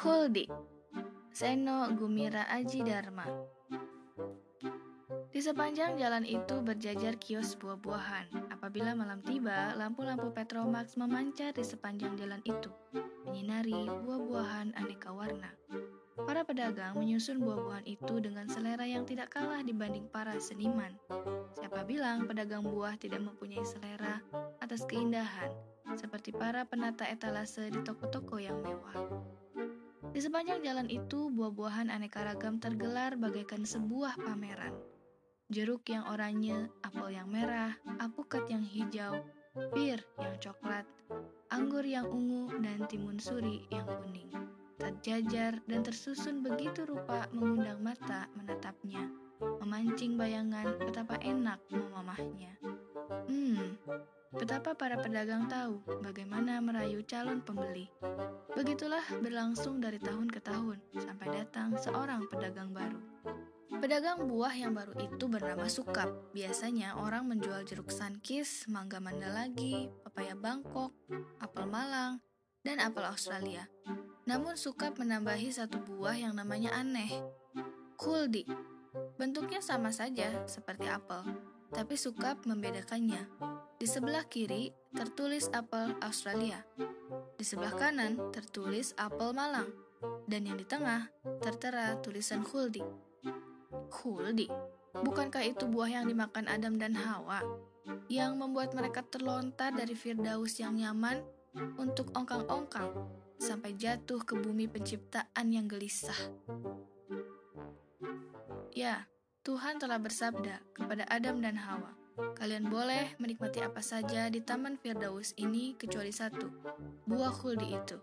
Huldi Seno Gumira Aji Dharma Di sepanjang jalan itu berjajar kios buah-buahan. Apabila malam tiba, lampu-lampu Petromax memancar di sepanjang jalan itu, menyinari buah-buahan aneka warna. Para pedagang menyusun buah-buahan itu dengan selera yang tidak kalah dibanding para seniman. Siapa bilang pedagang buah tidak mempunyai selera atas keindahan, seperti para penata etalase di toko-toko yang mewah. Di sepanjang jalan itu, buah-buahan aneka ragam tergelar bagaikan sebuah pameran. Jeruk yang oranye, apel yang merah, apukat yang hijau, bir yang coklat, anggur yang ungu, dan timun suri yang kuning terjajar dan tersusun begitu rupa mengundang mata menatapnya, memancing bayangan betapa enak memamahnya. Hmm, betapa para pedagang tahu bagaimana merayu calon pembeli. Begitulah berlangsung dari tahun ke tahun sampai datang seorang pedagang baru. Pedagang buah yang baru itu bernama Sukap. Biasanya orang menjual jeruk sankis, mangga mandalagi, pepaya Bangkok, apel Malang, dan apel Australia. Namun Sukap menambahi satu buah yang namanya aneh, kuldi. Bentuknya sama saja seperti apel, tapi Sukap membedakannya. Di sebelah kiri tertulis apel Australia, di sebelah kanan tertulis apel Malang, dan yang di tengah tertera tulisan Huldi. Huldi? Bukankah itu buah yang dimakan Adam dan Hawa? Yang membuat mereka terlontar dari Firdaus yang nyaman untuk ongkang-ongkang sampai jatuh ke bumi penciptaan yang gelisah. Ya, Tuhan telah bersabda kepada Adam dan Hawa, Kalian boleh menikmati apa saja di Taman Firdaus ini kecuali satu, buah kuldi itu.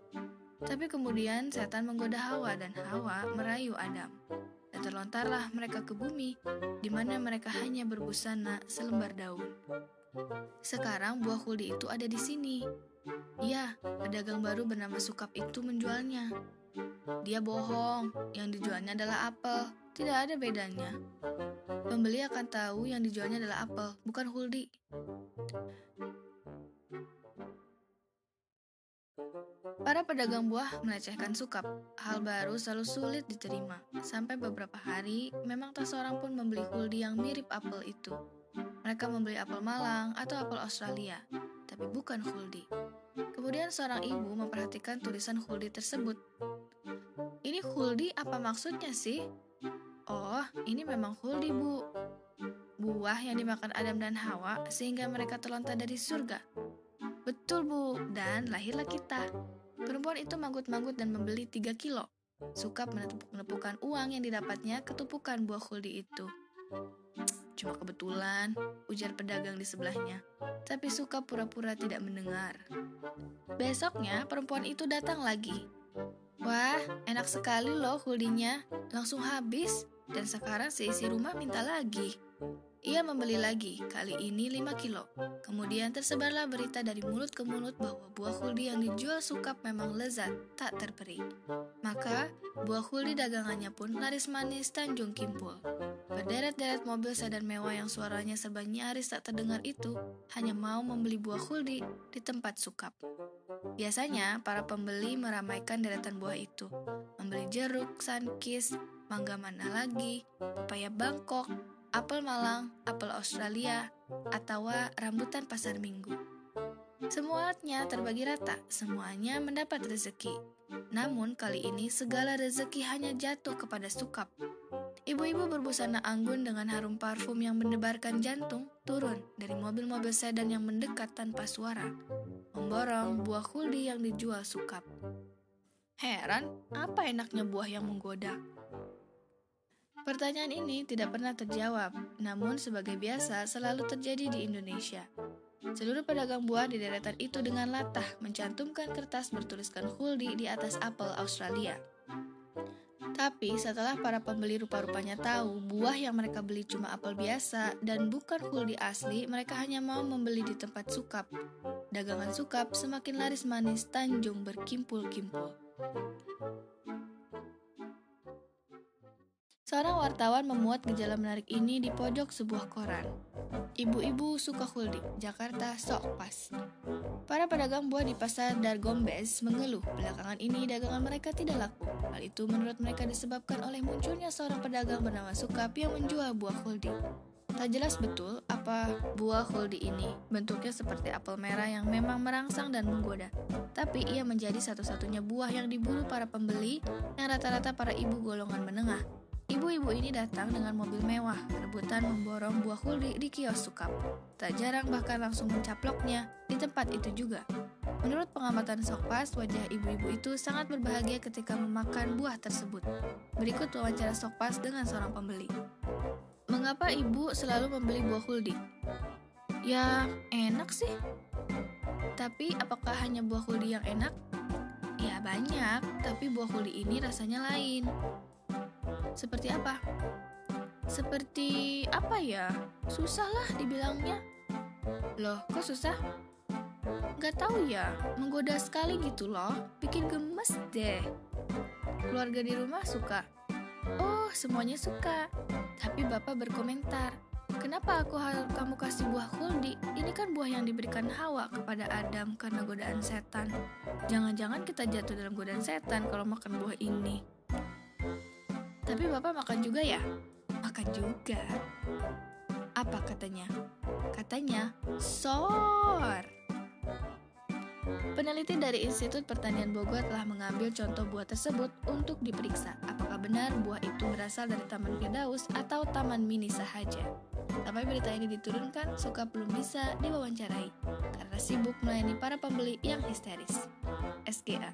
Tapi kemudian setan menggoda Hawa dan Hawa merayu Adam. Dan terlontarlah mereka ke bumi, di mana mereka hanya berbusana selembar daun. Sekarang buah kuldi itu ada di sini, Iya, pedagang baru bernama Sukap itu menjualnya. Dia bohong, yang dijualnya adalah apel. Tidak ada bedanya. Pembeli akan tahu yang dijualnya adalah apel, bukan huldi. Para pedagang buah melecehkan Sukap. Hal baru selalu sulit diterima. Sampai beberapa hari, memang tak seorang pun membeli huldi yang mirip apel itu. Mereka membeli apel Malang atau apel Australia, tapi bukan huldi. Kemudian seorang ibu memperhatikan tulisan Huldi tersebut. Ini Huldi apa maksudnya sih? Oh, ini memang Huldi, Bu. Buah yang dimakan Adam dan Hawa sehingga mereka terlontar dari surga. Betul, Bu. Dan lahirlah kita. Perempuan itu manggut-manggut dan membeli 3 kilo. Suka menepuk-nepukkan uang yang didapatnya ketupukan buah Huldi itu. Cuma kebetulan, ujar pedagang di sebelahnya. Tapi suka pura-pura tidak mendengar. Besoknya, perempuan itu datang lagi. Wah, enak sekali loh huldinya. Langsung habis. Dan sekarang seisi rumah minta lagi. Ia membeli lagi, kali ini 5 kilo. Kemudian tersebarlah berita dari mulut ke mulut bahwa buah huldi yang dijual sukap memang lezat, tak terperi. Maka, buah huldi dagangannya pun laris manis Tanjung Kimpul. Berderet-deret mobil sedan mewah yang suaranya serba nyaris tak terdengar itu hanya mau membeli buah huldi di tempat sukap. Biasanya, para pembeli meramaikan deretan buah itu, membeli jeruk, sankis, mangga mana lagi, pepaya Bangkok, apel Malang, apel Australia, atau rambutan pasar minggu. Semuanya terbagi rata, semuanya mendapat rezeki. Namun kali ini segala rezeki hanya jatuh kepada Sukap. Ibu-ibu berbusana anggun dengan harum parfum yang mendebarkan jantung turun dari mobil-mobil sedan yang mendekat tanpa suara, memborong buah kuldi yang dijual Sukap. Heran, apa enaknya buah yang menggoda? Pertanyaan ini tidak pernah terjawab, namun sebagai biasa selalu terjadi di Indonesia. Seluruh pedagang buah di deretan itu dengan latah mencantumkan kertas bertuliskan huldi di atas apel Australia. Tapi setelah para pembeli rupa-rupanya tahu buah yang mereka beli cuma apel biasa dan bukan huldi asli, mereka hanya mau membeli di tempat sukap. Dagangan sukap semakin laris manis Tanjung berkimpul-kimpul. Seorang wartawan memuat gejala menarik ini di pojok sebuah koran. Ibu-ibu suka huldi, Jakarta sok pas. Para pedagang buah di pasar Dargombes mengeluh belakangan ini dagangan mereka tidak laku. Hal itu menurut mereka disebabkan oleh munculnya seorang pedagang bernama Sukap yang menjual buah huldi. Tak jelas betul apa buah huldi ini. Bentuknya seperti apel merah yang memang merangsang dan menggoda. Tapi ia menjadi satu-satunya buah yang diburu para pembeli yang rata-rata para ibu golongan menengah. Ibu-ibu ini datang dengan mobil mewah, rebutan memborong buah huldi di kios sukap. Tak jarang bahkan langsung mencaploknya di tempat itu juga. Menurut pengamatan Sokpas, wajah ibu-ibu itu sangat berbahagia ketika memakan buah tersebut. Berikut wawancara Sokpas dengan seorang pembeli. Mengapa ibu selalu membeli buah huldi? Ya, enak sih. Tapi apakah hanya buah huldi yang enak? Ya banyak, tapi buah huldi ini rasanya lain. Seperti apa? Seperti apa ya? Susah lah dibilangnya. Loh, kok susah? Gak tahu ya, menggoda sekali gitu loh, bikin gemes deh. Keluarga di rumah suka. Oh, semuanya suka. Tapi bapak berkomentar, Kenapa aku harus kamu kasih buah kuldi? Ini kan buah yang diberikan Hawa kepada Adam karena godaan setan. Jangan-jangan kita jatuh dalam godaan setan kalau makan buah ini. Tapi Bapak makan juga ya? Makan juga. Apa katanya? Katanya, sor. Peneliti dari Institut Pertanian Bogor telah mengambil contoh buah tersebut untuk diperiksa apakah benar buah itu berasal dari Taman Firdaus atau Taman Mini sahaja. Sampai berita ini diturunkan, Suka belum bisa diwawancarai karena sibuk melayani para pembeli yang histeris. SGA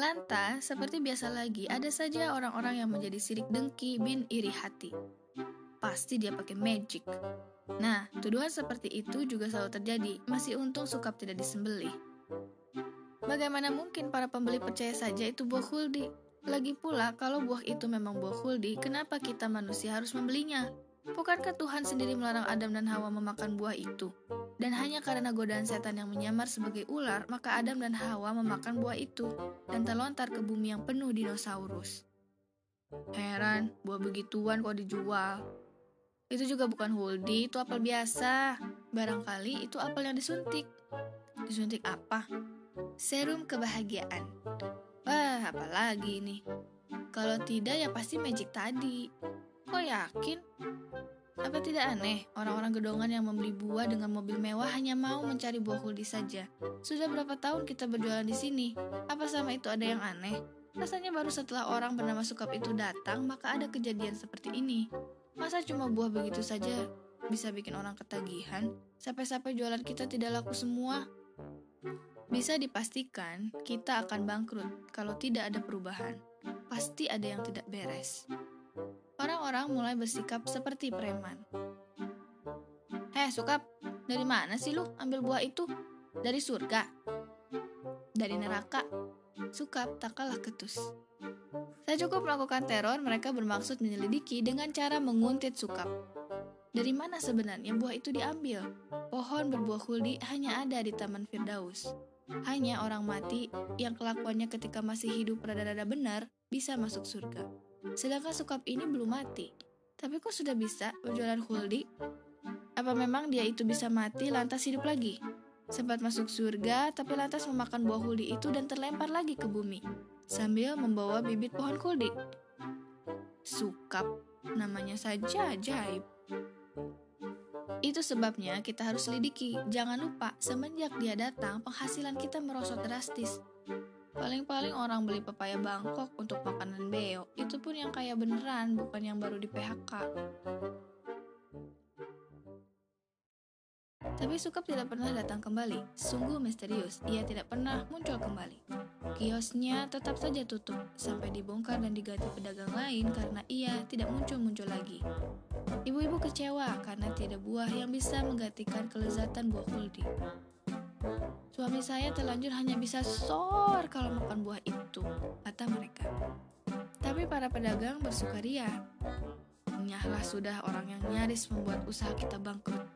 Lantas, seperti biasa lagi, ada saja orang-orang yang menjadi sirik dengki bin iri hati. Pasti dia pakai magic. Nah, tuduhan seperti itu juga selalu terjadi, masih untung sukap tidak disembelih. Bagaimana mungkin para pembeli percaya saja itu buah huldi? Lagi pula, kalau buah itu memang buah huldi, kenapa kita manusia harus membelinya? Bukankah Tuhan sendiri melarang Adam dan Hawa memakan buah itu? Dan hanya karena godaan setan yang menyamar sebagai ular, maka Adam dan Hawa memakan buah itu dan terlontar ke bumi yang penuh dinosaurus. Heran, buah begituan kok dijual. Itu juga bukan huldi, itu apel biasa. Barangkali itu apel yang disuntik. Disuntik apa? Serum kebahagiaan. Wah, apalagi ini? Kalau tidak ya pasti magic tadi. Kok yakin? Apa tidak aneh, orang-orang gedongan yang membeli buah dengan mobil mewah hanya mau mencari buah kuldi saja? Sudah berapa tahun kita berjualan di sini? Apa sama itu ada yang aneh? Rasanya baru setelah orang bernama Sukap itu datang, maka ada kejadian seperti ini. Masa cuma buah begitu saja bisa bikin orang ketagihan? Sampai-sampai jualan kita tidak laku semua? Bisa dipastikan kita akan bangkrut kalau tidak ada perubahan. Pasti ada yang tidak beres orang-orang mulai bersikap seperti preman. Heh, Sukap, dari mana sih lu ambil buah itu? Dari surga? Dari neraka? Sukap tak kalah ketus. Saya cukup melakukan teror, mereka bermaksud menyelidiki dengan cara menguntit Sukap. Dari mana sebenarnya buah itu diambil? Pohon berbuah huldi hanya ada di Taman Firdaus. Hanya orang mati yang kelakuannya ketika masih hidup rada-rada benar bisa masuk surga. Sedangkan Sukap ini belum mati. Tapi kok sudah bisa berjualan huldi? Apa memang dia itu bisa mati lantas hidup lagi? Sempat masuk surga, tapi lantas memakan buah huldi itu dan terlempar lagi ke bumi, sambil membawa bibit pohon huldi. Sukap, namanya saja ajaib. Itu sebabnya kita harus selidiki. Jangan lupa, semenjak dia datang, penghasilan kita merosot drastis. Paling-paling orang beli pepaya Bangkok untuk makanan beo. Itu pun yang kaya beneran, bukan yang baru di PHK. Tapi Sukap tidak pernah datang kembali. Sungguh misterius, ia tidak pernah muncul kembali. Kiosnya tetap saja tutup, sampai dibongkar dan diganti pedagang lain karena ia tidak muncul-muncul lagi. Ibu-ibu kecewa karena tidak buah yang bisa menggantikan kelezatan buah kuldi. Suami saya terlanjur hanya bisa sor kalau makan buah itu, kata mereka. Tapi para pedagang bersukaria. Nyahlah sudah orang yang nyaris membuat usaha kita bangkrut.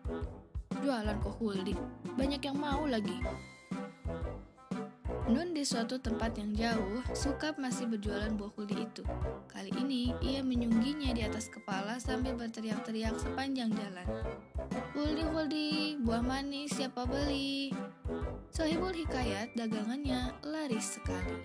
Jualan kok huldi, banyak yang mau lagi. Nun di suatu tempat yang jauh, Sukap masih berjualan buah kuldi itu. Kali ini, ia menyungginya di atas kepala sambil berteriak-teriak sepanjang jalan. Kuldi-kuldi, buah manis, siapa beli? Sohibul Hikayat dagangannya laris sekali.